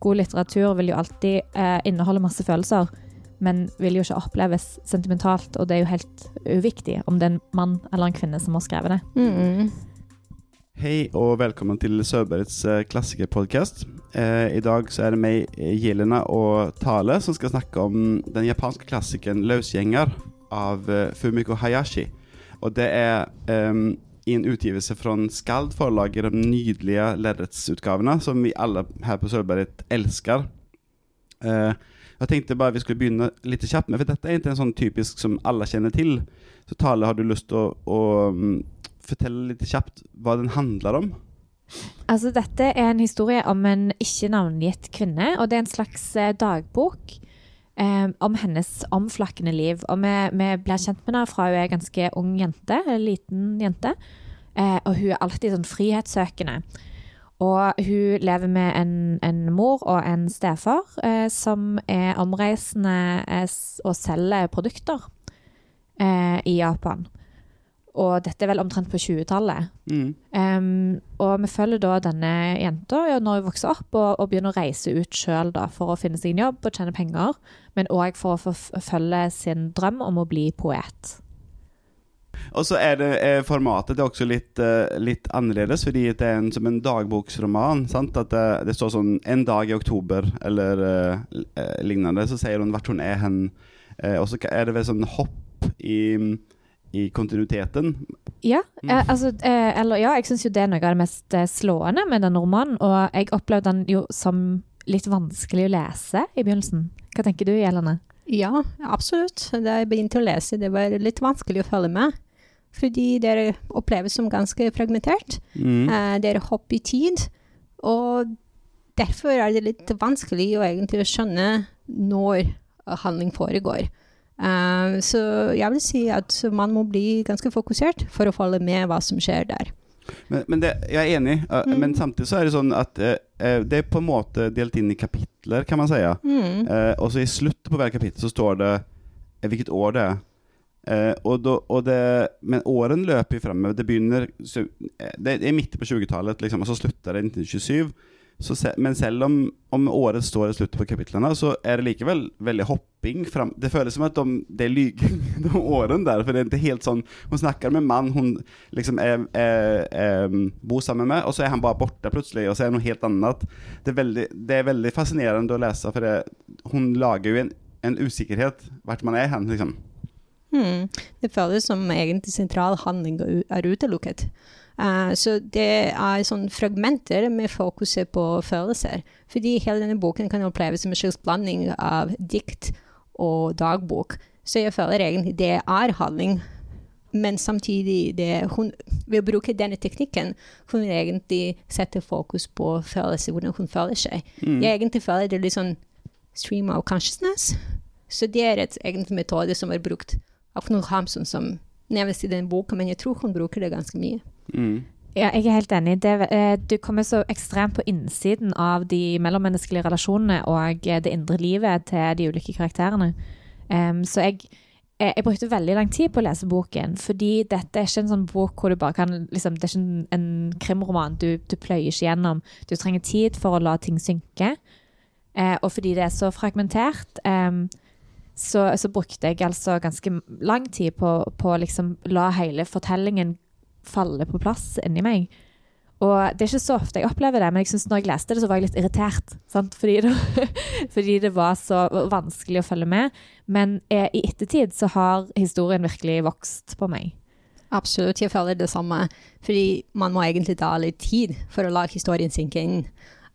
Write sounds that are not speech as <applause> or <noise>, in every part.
god litteratur vil jo alltid eh, inneholde masse følelser, men vil jo ikke oppleves sentimentalt, og det er jo helt uviktig om det er en mann eller en kvinne som har skrevet det. Mm. Hei og velkommen til Sørbergets eh, klassikerpodkast. Eh, I dag så er det meg, Jelena og Tale, som skal snakke om den japanske klassikeren 'Løsgjenger' av eh, Fumiko Hayashi. Og det er em, i en utgivelse fra Skald forlag i de nydelige lerretsutgavene, som vi alle her på Sørberget elsker. Eh, jeg tenkte bare vi skulle begynne litt kjapt med, for dette er ikke en sånn typisk som alle kjenner til. Så Tale, har du lyst til å, å mm, fortelle litt kjapt hva den handler om? Altså, dette er en historie om en ikke navngitt kvinne, og det er en slags eh, dagbok eh, om hennes omflakkende liv. Og vi, vi blir kjent med henne fra hun er ganske ung jente, en liten jente, eh, og hun er alltid sånn frihetssøkende. Og hun lever med en, en mor og en stefar eh, som er omreisende eh, og selger produkter eh, i Japan. Og dette er vel omtrent på 20-tallet. Mm. Um, og vi følger da denne jenta når hun vokser opp og, og begynner å reise ut sjøl for å finne seg en jobb og tjene penger, men òg for å forfølge sin drøm om å bli poet. Og så er det er formatet det er også litt, eh, litt annerledes, fordi det er en, som en dagboksroman. Sant? At det, det står sånn 'En dag i oktober' eller eh, eh, lignende. Så sier hun hvert hun er hen. Uh, og så er det vel sånn hopp i, i kontinuiteten. Ja, eh, altså, eh, eller ja, jeg syns jo det er noe av det mest eh, slående med den romanen, og jeg opplevde den jo som litt vanskelig å lese i begynnelsen. Hva tenker du, Jelene? Ja, absolutt. Da jeg begynte å lese, det var litt vanskelig å følge med. Fordi det oppleves som ganske fragmentert. Mm. Eh, det er hopp i tid. Og derfor er det litt vanskelig å egentlig skjønne når handling foregår. Eh, så jeg vil si at man må bli ganske fokusert for å følge med hva som skjer der. Men, men det, jeg er enig, uh, Mm. men samtidig så er det sånn at eh, det er på en måte delt inn i kapitler, kan man si. Mm. Og så i slutten på hver kapittel så står det hvilket år det er. Og då, og det, men årene løper jo fremover. Det begynner Det er midt på 20-tallet, liksom, og så slutter det i 1927. Se, men selv om, om året står i slutten på kapitlene, så er det likevel veldig hopping fram. Det føles som at de, det er lyging, <laughs> de årene der. For det er ikke helt sånn Hun snakker med en mann hun liksom er, er, er, bor sammen med, og så er han bare borte plutselig, og så er det noe helt annet. Det er veldig, det er veldig fascinerende å lese, for det, hun lager jo en, en usikkerhet hvert man er hen, liksom. Hmm. Det føles som egentlig sentral handling er utelukket. Uh, så det er sånn fragmenter med fokuset på følelser. Fordi hele denne boken kan oppleves som en slags blanding av dikt og dagbok. Så jeg føler egentlig det er handling. Men samtidig, det, hun, ved å bruke denne teknikken, hun vil egentlig sette fokus på følelser, hvordan hun føler seg. Mm. Jeg egentlig føler det er litt sånn stream of consciousness. Så det er et egentlig metode som er brukt av Knut Hamsun som nevnes i den boka, men jeg tror hun bruker det ganske mye. Mm. Ja, jeg er helt enig. Det, eh, du kommer så ekstremt på innsiden av de mellommenneskelige relasjonene og eh, det indre livet til de ulike karakterene. Um, så jeg, eh, jeg brukte veldig lang tid på å lese boken, fordi dette er ikke en sånn bok hvor du bare kan liksom, Det er ikke en, en krimroman du, du pløyer ikke gjennom. Du trenger tid for å la ting synke. Uh, og fordi det er så fragmentert, em, så, så brukte jeg altså ganske lang tid på, å liksom la hele fortellingen falle på plass inni meg. Og det er ikke så ofte jeg opplever det, men jeg synes når jeg leste det, så var jeg litt irritert. Fordi, det, <laughs> fordi det var så vanskelig å følge med. Men eh, i ettertid så har historien virkelig vokst på meg. Absolutt, jeg føler det samme. Fordi man må egentlig ta litt tid for å la historien synke inn.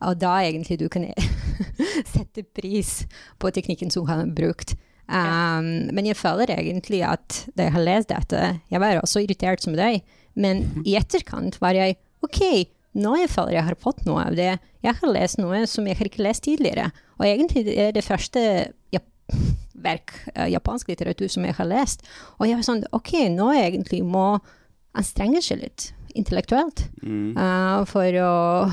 Og da egentlig du kan <laughs> sette pris på teknikken som har brukt. Um, Men jeg føler egentlig at da jeg har lest dette, jeg var også irritert som deg, men i etterkant var jeg OK, nå jeg føler jeg har fått noe av det. Jeg har lest noe som jeg har ikke lest tidligere. Og egentlig det er det første jap verk, eh, japansk litteratur som jeg har lest. Og jeg var sånn OK, nå egentlig må anstrenge seg litt intellektuelt Mm. eh, for å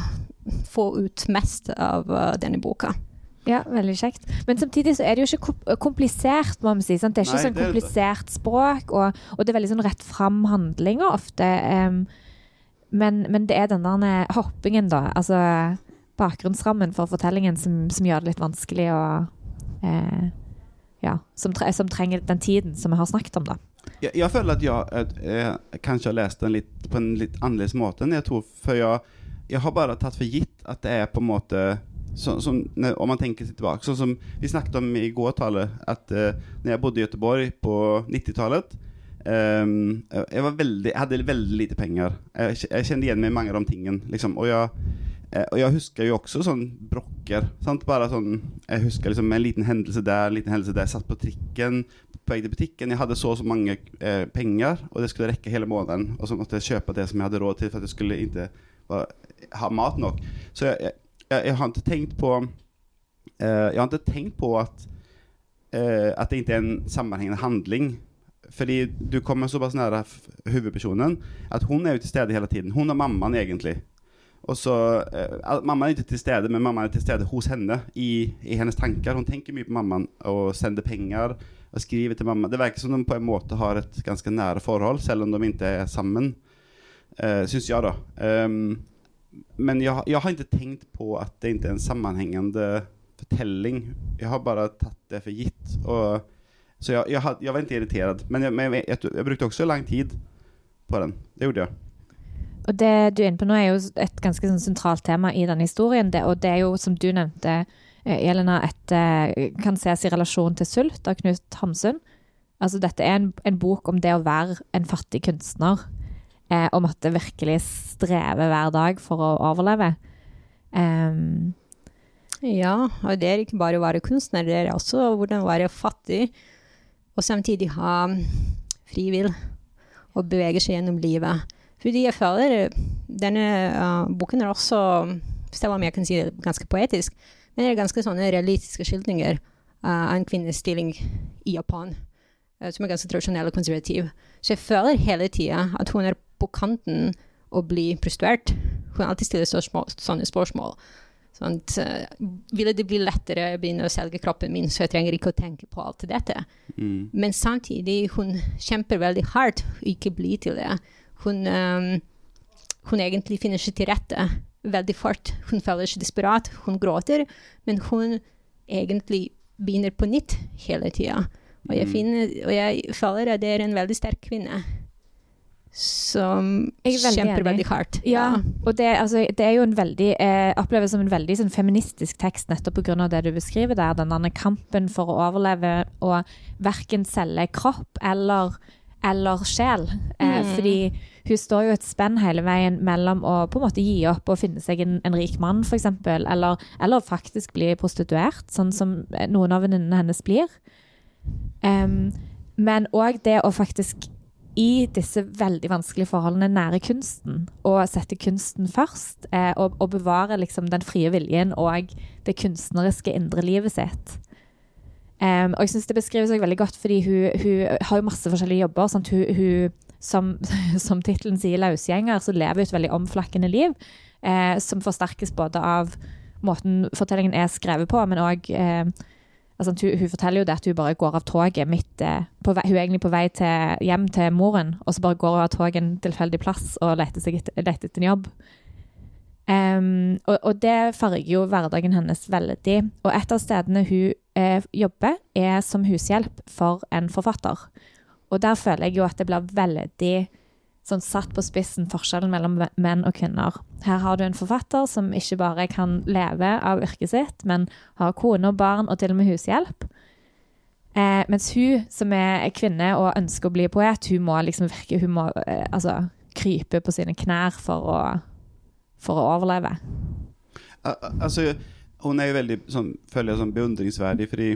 få ut mest av uh, denne boka. Ja, veldig kjekt. Men samtidig så er det jo ikke komplisert, må vi si. Sant? Det er ikke Nei, sånn er komplisert språk, og, og det er veldig sånn rett fram handlinger ofte. Um, men, men det er den der hoppingen, da. Altså bakgrunnsrammen for fortellingen som, som gjør det litt vanskelig å eh, Ja, som, tre, som, trenger den tiden som vi har snakket om, da. Jeg, jeg føler at jeg, jeg kanskje har lest den litt, på en litt annerledes måte enn jeg tror. For jeg, jeg har bare tatt for gitt at det er på en måte så, som, Om man tenker seg tilbake, sånn som vi snakket om i går, Tale, at uh, når jeg bodde i Göteborg på 90-tallet um, jeg, var veldig, jeg hadde veldig lite penger. Jeg, jeg kjente igjen meg i mange av de tingene. Liksom, og jeg Eh, og jeg husker jo også sånn brokker. Sant? Bare sånn, jeg husker liksom en liten hendelse der, en liten hendelse der. Jeg satt på trikken på vei til butikken. Jeg hadde så og så mange eh, penger, og det skulle rekke hele måneden. Og så måtte jeg kjøpe det som jeg hadde råd til, for at jeg skulle ikke ha mat nok. Så jeg, jeg, jeg har ikke tenkt på eh, Jeg har ikke tenkt på at, eh, at det ikke er en sammenhengende handling. Fordi du kommer såpass nære hovedpersonen at hun er jo til stede hele tiden. Hun er mammaen, egentlig. Og så, eh, Mamma er ikke til stede, men mamma er til stede hos henne i, i, hennes tanker. Hun tenker mye på mammaen og sender penger og skriver til mamma. Det virker som de på en måte har et ganske nære forhold, selv om de ikke er sammen. Uh, Syns jeg, da. Um, men jeg, jeg, har ikke tenkt på at det ikke er en sammenhengende fortelling. Jeg har bare tatt det for gitt. Og, så jeg, jeg, jeg, var ikke irritert. Men, jeg, jeg brukte også lang tid på den. Det gjorde jeg. Og det du er inne på nå, er jo et ganske sånn sentralt tema i denne historien. Det, og det er jo, som du nevnte, eh, Elena, et, eh, kan ses i relasjon til 'Sult' av Knut Hamsun. Altså, dette er en, en, bok om det å være en fattig kunstner. Eh, og måtte virkelig streve hver dag for å overleve. Um, ja, og det er ikke bare å være kunstner, det er også hvordan være fattig og samtidig ha frivill og bevege seg gjennom livet. Fordi jeg føler denne uh, boken er også, selv om jeg kan si det ganske poetisk, men det er ganske sånne realistiske skildringer uh, av en kvinnes stilling i Japan, uh, som er ganske tradisjonell og konservativ. Så jeg føler hele tida at hun er på kanten å bli prostituert. Hun alltid stiller spørsmål, sånne spørsmål. Sånn uh, ville det bli lettere å begynne å selge kroppen min, så jeg trenger ikke å tenke på alt dette. Mm. Men samtidig, hun kjemper veldig hardt å ikke bli til det hun, um, hun egentlig finner seg til rette veldig fort. Hun føler seg desperat, hun gråter, men hun egentlig begynner på nytt hele tida. Og, mm. og, jeg føler at det er en veldig sterk kvinne som kjemper veldig hardt. Ja, ja. og det, altså, det, er jo en veldig eh, oppleves som en veldig sånn, feministisk tekst nettopp pga. det du beskriver der. Denne kampen for å overleve og verken selge kropp eller eller sjel. Eh, mm. Fordi hun står jo et spenn hele veien mellom å på en måte gi opp og finne seg en, en rik mann, f.eks., eller, eller faktisk bli prostituert, sånn som noen av venninnene hennes blir. Um, men òg det å faktisk i disse veldig vanskelige forholdene nære kunsten, og sette kunsten først, eh, og, og, bevare liksom den frie viljen og det kunstneriske indre livet sitt. Um, og jeg syns det beskrives veldig godt, fordi hun, hun, har jo masse forskjellige jobber. Sant? Hun, hun som, <laughs> som tittelen sier, løsgjenger, så lever hun et veldig omflakkende liv. Eh, som forsterkes både av måten fortellingen er skrevet på, men òg eh, altså, hun, hun, forteller jo det at hun bare går av toget midt på vei, Hun er egentlig på vei til, hjem til moren, og så bare går hun av toget en tilfeldig plass og leter, seg etter, leter etter en jobb. Um, og, og, det farger jo hverdagen hennes veldig. Og et av stedene hun eh, jobber, er som hushjelp for en forfatter. Og der føler jeg jo at det blir veldig sånn satt på spissen forskjellen mellom menn og kvinner. Her har du en forfatter som ikke bare kan leve av yrket sitt, men har kone og barn og til og med hushjelp. Eh, mens hun som er kvinne og ønsker å bli poet, hun må liksom virke Hun må eh, altså krype på sine knær for å for å overleve? Altså, hun er jo veldig sånn, føler jeg sånn beundringsverdig, fordi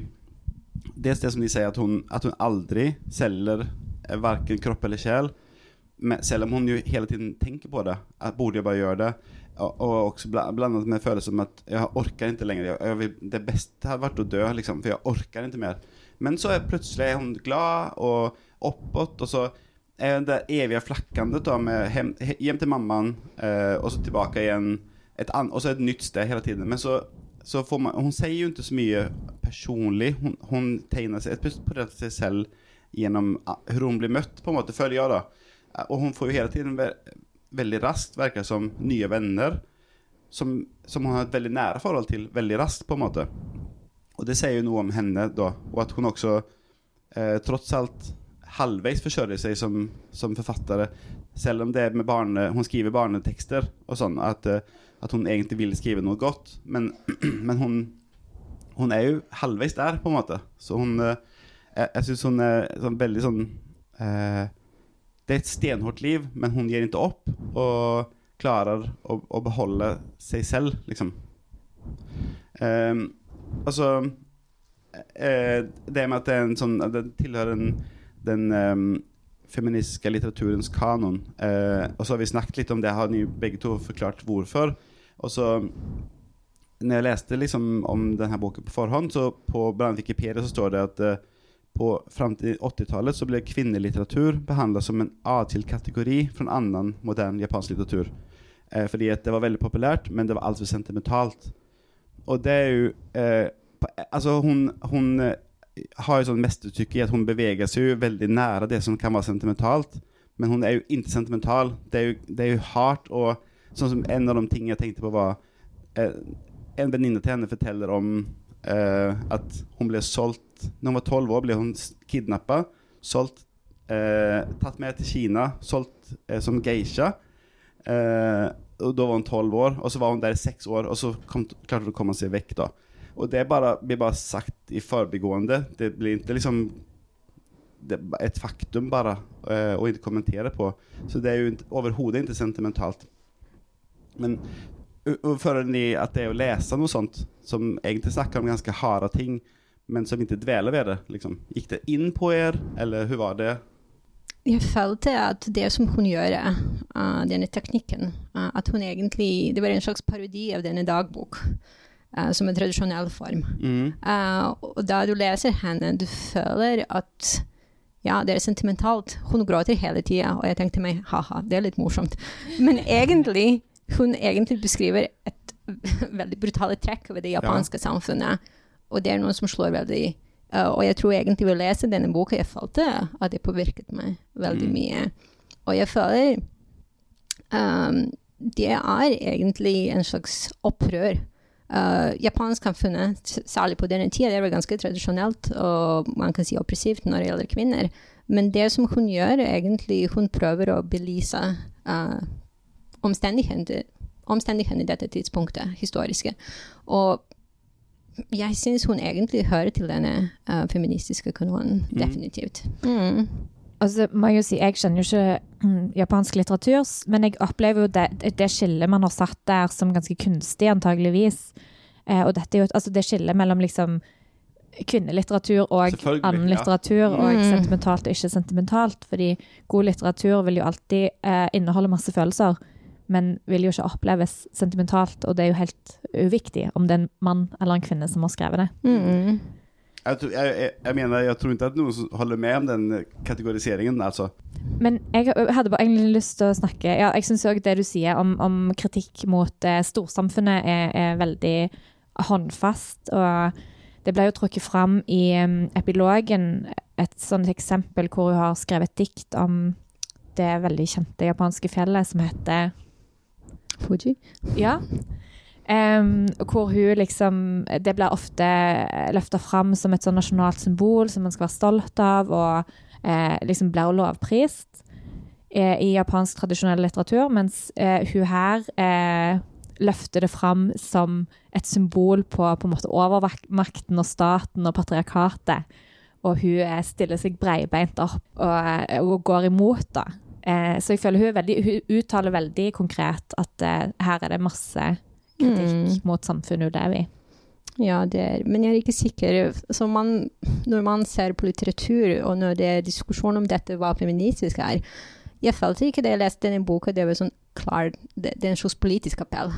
det er det som de sier, at hun, at hun aldri selger verken kropp eller sjel. Selv om hun jo hele tiden tenker på det. At borde jeg bare gjøre det? Og, og også blandet med følelsen om at jeg orker ikke lenger. Jeg, jeg vil, det beste hadde vært å dø, liksom, for jeg orker ikke mer. Men så plutselig er hun glad og oppåt, og så er det eviga flackandet då med hem, hem till mamman eh, och så tillbaka igen. Ett an, och så ett nytt sted hela tiden. Men så, så får man, hon säger ju inte så mye personlig. Hon, hon tegner seg på det seg selv gjennom hur hon blir møtt, på en måte, føler jeg da. Og hun får jo hele tiden ve veldig raskt, virker som, nye venner. som, som hun har et veldig nære forhold til veldig raskt, på en måte. Og det sier jo noe om henne, da. Og at hun også eh, tross alt halvveis forsørger seg som, som forfatter, selv om det er med barne, hun skriver barnetekster og sånn, at, eh, at hun egentlig vil skrive noe godt. Men, <clears throat> men hun, hun er jo halvveis der, på en måte. Så hun eh, Jeg, jeg syns hun er sånn, veldig sånn eh, Det er et stenhårt liv, men hun gir ikke opp. Og klarer å, å beholde seg selv, liksom. Um, altså eh, Det med at det er en at Det tilhører en, den um, feministiske litteraturens kanon. Eh, og så har vi snakket litt om det, har ni begge to forklart hvorfor. Og så når jeg leste liksom om denne boken på forhånd, så på Wikipedia så står det at eh, på fram til 80-tallet så ble kvinnelitteratur behandlet som en A-till-kategori fra en annen moderne japansk litteratur. Eh, fordi det var veldig populært, men det var altfor sentimentalt. Og det er jo eh, Altså, hun, hun eh, har jo sånn mesterstykke i at hun beveger seg jo veldig nære det som kan være sentimentalt, men hun er jo ikke sentimental. Det er jo, jo hardt, og sånn som en av de tingene jeg tenkte på, var eh, En venninne til henne forteller om eh, at hun ble solgt Når hun var tolv år, ble hun kidnappa, solgt, eh, tatt med til Kina, solgt som geisha. Eh, og Da var hun tolv år, og så var hun der i seks år, og så kom, klarte hun å komme seg vekk. da Og det bare, blir bare sagt i forbigående. Det blir ikke liksom det er et faktum, bare, uh, å ikke kommentere på. Så det er jo overhodet ikke sentimentalt. Men føler ni at det å lese noe sånt, som egentlig snakker om ganske harde ting, men som ikke dveler ved det, liksom. Gikk det inn på er, eller hvordan var det? Jeg følte at det som hun gjør, uh, denne teknikken uh, At hun egentlig Det var en slags parodi av denne dagbok. Uh, som en tradisjonell form. Mm. og da du leser henne, du føler at ja, det er sentimentalt. Hun gråter hele tida, og jeg tenkte meg ha-ha, det er litt morsomt. Men <laughs> egentlig, hun egentlig beskriver et <laughs> veldig brutale trekk ved det japanske ja. samfunnet. Og det er noe som slår veldig Uh, og jeg tror egentlig ved å lese denne boka jeg følte at det påvirket meg veldig mm. mye. Og jeg føler um, det er egentlig en slags opprør. Uh, japansk samfunnet, særlig på denne tida, det var ganske tradisjonelt og man kan si oppressivt når det gjelder kvinner. Men det som hun gjør, egentlig hun prøver å belyse uh, omstendighetene omstendighetene i dette tidspunktet, historiske. Og jeg syns hun egentlig hører til denne uh, feministiske kanonen. Mm. Definitivt. Mm. Altså, må jeg jo si, jeg kjenner jo ikke mm, japansk litteratur, men jeg opplever jo det, det skillet man har satt der som ganske kunstig, antageligvis. Eh, og dette er jo altså det skillet mellom liksom kvinnelitteratur og annen litteratur, ja. og mm. sentimentalt og ikke sentimentalt. Fordi god litteratur vil jo alltid eh, inneholde masse følelser men vil jo ikke oppleves sentimentalt, og det er jo helt uviktig om det er en mann eller en kvinne som har skrevet det. Mm. Jeg, tror, jeg, jeg, jeg, mener, jeg tror ikke at noen holder med om den kategoriseringen, altså. Men jeg hadde bare egentlig lyst til å snakke Ja, jeg syns òg det du sier om, om kritikk mot eh, storsamfunnet er, er, veldig håndfast. Og det ble jo trukket fram i um, epilogen et sånt eksempel hvor hun har skrevet et dikt om det veldig kjente japanske fjellet som heter Fuji. Ja. Um, hvor hun liksom Det blir ofte løfta fram som et sånn nasjonalt symbol som man skal være stolt av, og eh, liksom blir lovprist eh, i japansk tradisjonell litteratur, mens eh, hun her løfter det fram som et symbol på, på en måte overmakten og staten og patriarkatet. Og hun stiller seg breibeint opp og, og går imot, da. Eh, så jeg føler hun, veldig, hun, uttaler veldig konkret at eh, her er det masse kritikk mm. mot samfunnet hun lever i. Ja, det er, men jeg er ikke sikker. Så man, når man ser på litteratur, og når det er diskusjon om dette hva feministisk er Jeg følte ikke da jeg leste denne boka, det var sånn klar Det, det er en slags politisk appell.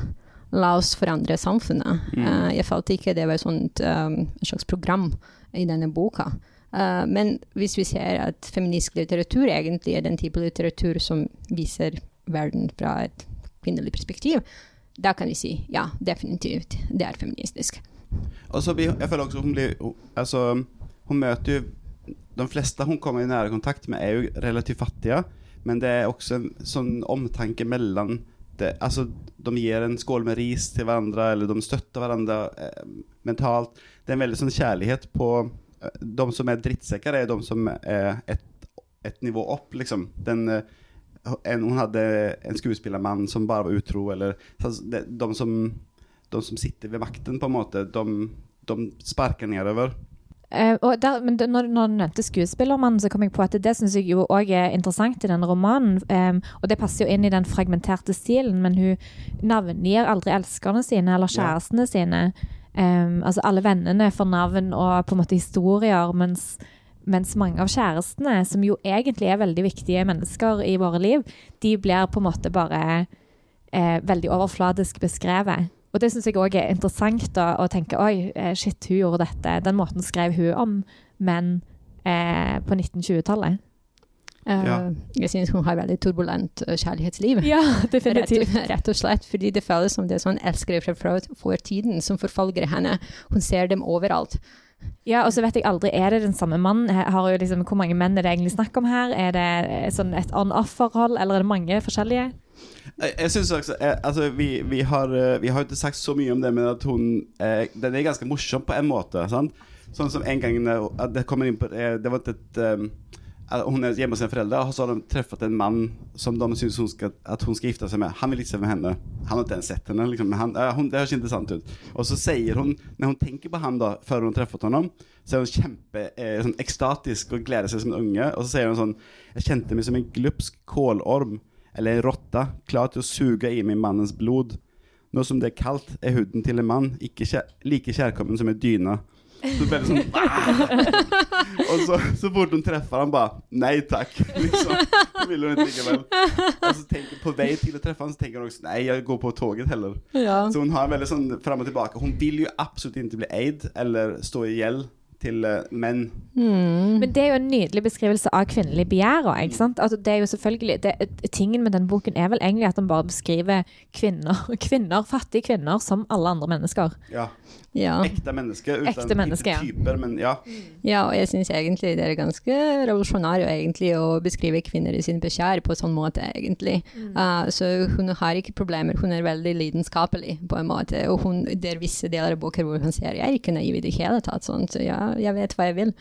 La oss forandre samfunnet. Mm. Uh, jeg følte ikke det var sånt, um, et slags program i denne boka. Uh, men hvis vi ser at feministisk litteratur egentlig er den type litteratur som viser verden fra et kvinnelig perspektiv, da kan vi si ja, definitivt, det er feministisk. Altså, jeg føler også hun blir altså, Hun møter jo De fleste hun kommer i nære kontakt med, er jo relativt fattige, men det er også en sånn omtanke mellom det, altså, de gir en skål med ris til hverandre, eller de støtter hverandre eh, mentalt. Det er en veldig sånn kjærlighet på eh, de som är drittsäckar är de som är ett, ett nivå upp liksom. Den, eh, en, hon hade en skuespillermann som bare var utro eller de, de, som, de som sitter ved makten på en måte, de, de sparker nedover. Uh, og der, men når, når du nevnte skuespillermannen, så kom jeg på at det syns jeg jo òg er interessant i den romanen. Um, og det passer jo inn i den fragmenterte stilen, men hun navngir aldri elskerne sine eller Ja. kjærestene sine. Em, altså alle vennene får navn og på en måte historier, mens, mens mange av kjærestene, som jo egentlig er veldig viktige mennesker i våre liv, de blir på en måte bare eh, veldig overfladisk beskrevet. Og det syns jeg òg er interessant da, å tenke oi, eh, shit, hun gjorde dette. Den måten skrev hun om menn eh, på 1920-tallet. Eh, Ja. Jeg synes hun har veldig turbulent eh, kjærlighetsliv. Ja, <laughs> Rett, rett og slett, fordi det føles som det er sånn elskere fra fortiden som forfølger henne. Hun ser dem overalt. Ja, og så vet jeg aldri, er det den samme mannen? Har jo liksom, hvor mange menn er det egentlig snakk om her? Er det eh, sånn et on-off-forhold, eller er det mange forskjellige? Jeg, jeg synes også, eh, altså, vi, vi, har, eh, vi har ikke sagt så mye om det, men at hun eh, Den er ganske morsom på en måte. Sant? Sånn som en gang det kommer inn på eh, Det var ikke et Hun er hjemme hos sine foreldre, og så har de truffet en mann som de syns at hun skal gifte seg med. Han vil ikke se med henne. Han har ikke ens sett henne. Liksom. Han, eh, hun, det høres interessant ut. Og så sier hun, når hun tenker på han da, før hun har truffet ham, så er hun kjempe eh, sånn ekstatisk og gleder seg som en unge. Og så sier hun sånn Jeg kjente meg som en glupsk kålorm eller en råtta, klar til å suge i meg mannens blod. Nå som det er kaldt, er huden til en mann ikke kjær like kjærkommen som en dyna. Så veldig sånn «Ah!» Og så, så fort hun treffer han bare Nei takk. <laughs> Liksom. Det vil hun ikke likevel. Og så tenker, på vei til å treffe han så tenker hun også Nei, jeg går på toget heller. Så hun har veldig sånn fram og tilbake. Hun vil jo absolutt ikke bli eid eller stå i gjeld til eh, menn. Mm. Men det er jo en nydelig beskrivelse av kvinnelig begjær. også, ikke sant? Altså, det er jo selvfølgelig, det, Tingen med den boken er vel egentlig at den bare beskriver kvinner, <laughs> kvinner, fattige kvinner som alle andre mennesker. Ja. Ja. Ekte menneske, Uten, Ekte menneske, ja. typer, men ja. ja, og jeg synes egentlig det er ganske revolusjonært egentlig å beskrive kvinner i sin beskjær på sånn måte, egentlig. Uh, så hun har ikke problemer, hun er veldig lidenskapelig på en måte, og hun, det er visse deler av boken hvor hun sier jeg er ikke naiv i det hele tatt, sånn, så ja, jeg vet hva jeg vil.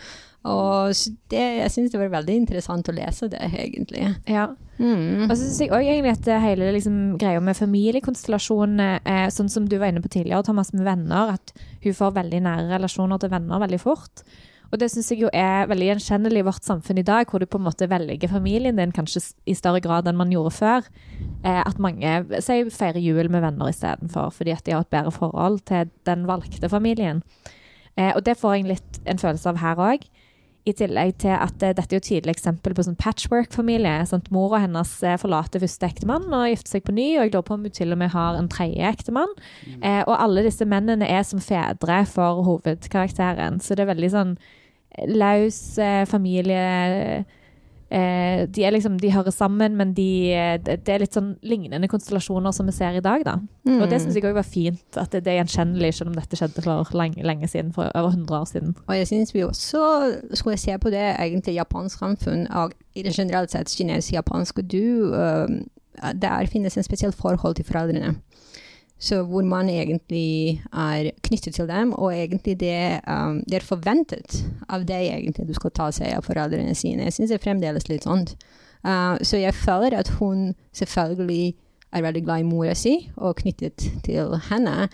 Og det, jeg synes det var veldig interessant å lese det, egentlig. Ja. Mm. Og så syns jeg òg egentlig at hele liksom, greia med familiekonstellasjonene, eh, sånn som du var inne på tidligere, Thomas, med venner, at hun får veldig nære relasjoner til venner veldig fort. Og det syns jeg jo er veldig gjenkjennelig i vårt samfunn i dag, hvor du på en måte velger familien din kanskje i større grad enn man gjorde før. Eh, at mange sier feirer jul med venner istedenfor, fordi at de har et bedre forhold til den valgte familien. Eh, og det får jeg litt en følelse av her òg. I tillegg til at eh, dette er jo et tydelig eksempel på sånn patchwork-familie. Sant? Mora hennes eh, forlater første ektemann og gifter seg på ny, og jeg lurer på om hun til og med har en tredje ektemann. Eh, og alle disse mennene er som fedre for hovedkarakteren, så det er veldig sånn eh, løs eh, familie eh, De er liksom, de hører sammen, men de, eh, det de er litt sånn lignende konstellasjoner som vi ser i dag, da. Og det syns jeg òg var fint, at det, det er gjenkjennelig, selv om dette skjedde for lenge, lenge siden, for over 100 år siden. Og jeg synes vi også skulle se på det egentlig japansk samfunn, og generelt sett kinesisk-japansk, du, uh, der finnes en spesiell forhold til foreldrene. Så hvor man egentlig er knyttet til dem, og egentlig det, um, det er forventet av deg egentlig du skal ta seg av foreldrene sine. Jeg synes det er fremdeles litt sånn. Uh, så jeg føler at hun selvfølgelig er veldig glad i mora si, og knyttet til henne,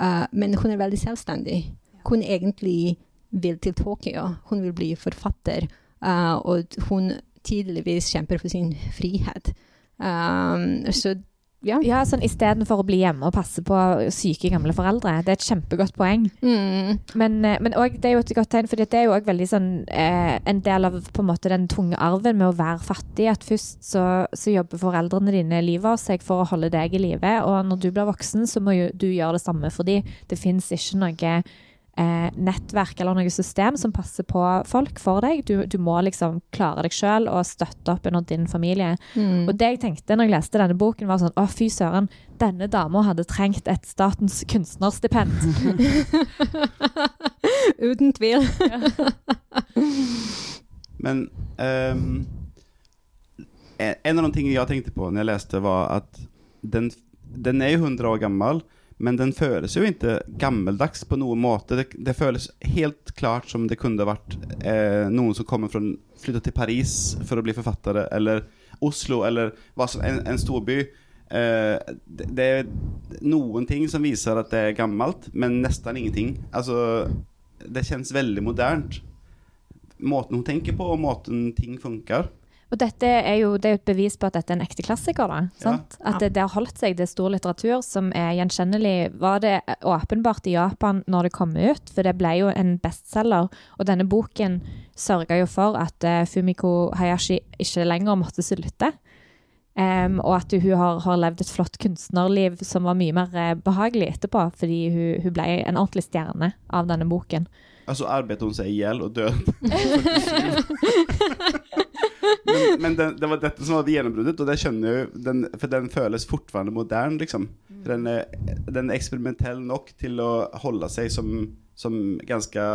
uh, men hun er veldig selvstendig. Hun egentlig vil til Tokyo. Hun vil bli forfatter, uh, og hun tydeligvis kjemper for sin frihet. Um, så ja. Ja, sånn Istedenfor å bli hjemme og passe på syke gamle foreldre. Det er et kjempegodt poeng. Mm. Men, eh, men også, det er jo et godt tegn, for det er jo også veldig sånn eh, en del av på en måte den tunge arven med å være fattig. At først så, så jobber foreldrene dine livet av seg for å holde deg i live, og når du blir voksen, så må jo du gjøre det samme fordi det fins ikke noe eh, nettverk eller noe system som passer på folk for deg. Du, du må liksom klare deg sjøl og støtte opp under din familie. Mm. Og det jeg tenkte når jeg leste denne boken, var sånn Å, fy søren, denne dama hadde trengt et Statens kunstnerstipend. <laughs> Uten tvil. <laughs> Men um, en av de tingene jeg tenkte på når jeg leste, var at den den er jo 100 år gammel, men den føles jo ikke gammeldags på noen måte. Det, det føles helt klart som det kunne vært eh, noen som kommer fra flytta til Paris for å bli forfattere, eller Oslo, eller som, en, en storby. Eh, det, det er noen ting som viser at det er gammelt, men nesten ingenting. Altså, det kjennes veldig modernt. Måten hun tenker på, og måten ting funker. Og dette er jo, det er jo et bevis på at dette er en ekte klassiker. da, sant? At det, det, har holdt seg. Det er stor litteratur som er gjenkjennelig. Var det åpenbart i Japan når det kom ut, for det ble jo en bestselger. Og denne boken sørga jo for at uh, Fumiko Hayashi ikke lenger måtte slutte. Um, og at hun har, har, levd et flott kunstnerliv som var mye mer uh, behagelig etterpå, fordi hun, hun ble en ordentlig stjerne av denne boken. Altså arbeidet hun seg i hjel og døde. <laughs> men, men det, det, var dette som var gjennombruddet, og det skjønner jeg jo, for den føles fortfarande modern, liksom. Den er, den er eksperimentell nok til å holde seg som, som ganske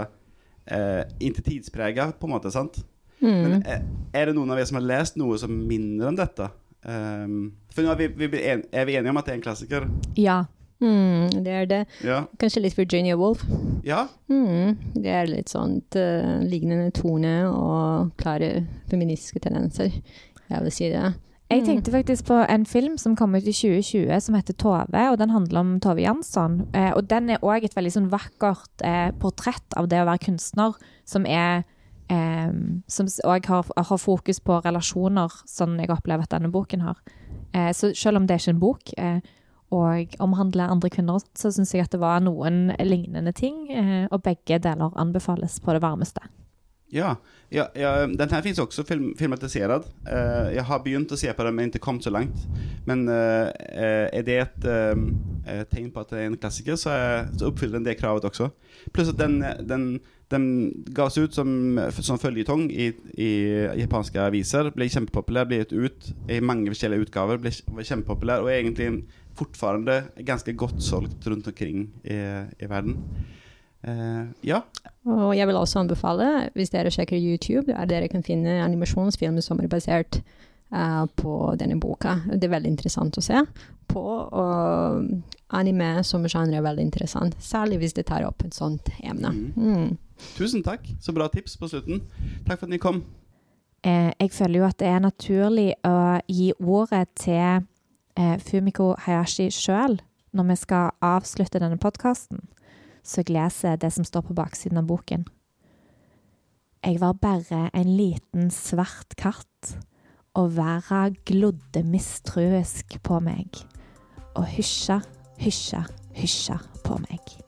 eh, Ikke tidsprega, på en måte, sant? Mm. Men er, eh, er, det noen av dere som har lest noe som minner om dette? Um, for nå er vi, vi, er vi enige om at det er en klassiker? Ja. Mm, det er det. Ja. Kanskje litt Virginia Woolf. Ja. Mm, det er litt sånn uh, lignende tone og klare feministiske tendenser. Jeg vil si det. Jeg mm. tenkte faktisk på en film som kom ut i 2020 som heter 'Tove'. og Den handler om Tove Jansson. Eh, og Den er òg et veldig sånn vakkert eh, portrett av det å være kunstner, som er eh, Som òg har, har, fokus på relasjoner, sånn jeg opplever at denne boken har. Eh, så selv om det er ikke en bok, eh, og omhandle andre kvinner, så syns jeg at det var noen lignende ting. Eh, og begge deler anbefales på det varmeste. Ja, ja, ja den her finnes også film, filmatisert. Uh, jeg har begynt å se på den, men ikke kommet så langt. Men uh, er det et tegn på at det er en klassiker, så, er, oppfyller den det kravet også. Pluss at den, den, den gavs ut som, som føljetong i, i, japanske aviser. Ble kjempepopulær, ble gitt ut i mange forskjellige utgaver. Ble kjempepopulær og egentlig fortfarande ganske godt solgt rundt omkring i, i verden. Uh, ja. Og jeg vil også anbefale, hvis dere sjekker YouTube, at dere kan finne animasjonsfilmer som er basert uh, på denne boka. Det er veldig interessant å se på. Og anime som sjanger er veldig interessant, særlig hvis det tar opp et sånt emne. Mm. Mm. Tusen takk. Så bra tips på slutten. Takk for at dere kom. Eh, jeg føler jo at det er naturlig å gi ordet til eh, Fumiko Hayashi sjøl, når vi skal avslutte denne podkasten, så jeg leser det som står på baksiden av boken. Jeg var bare en liten svart katt, og verden glodde mistruisk på meg, og hysja, hysja, hysja på meg.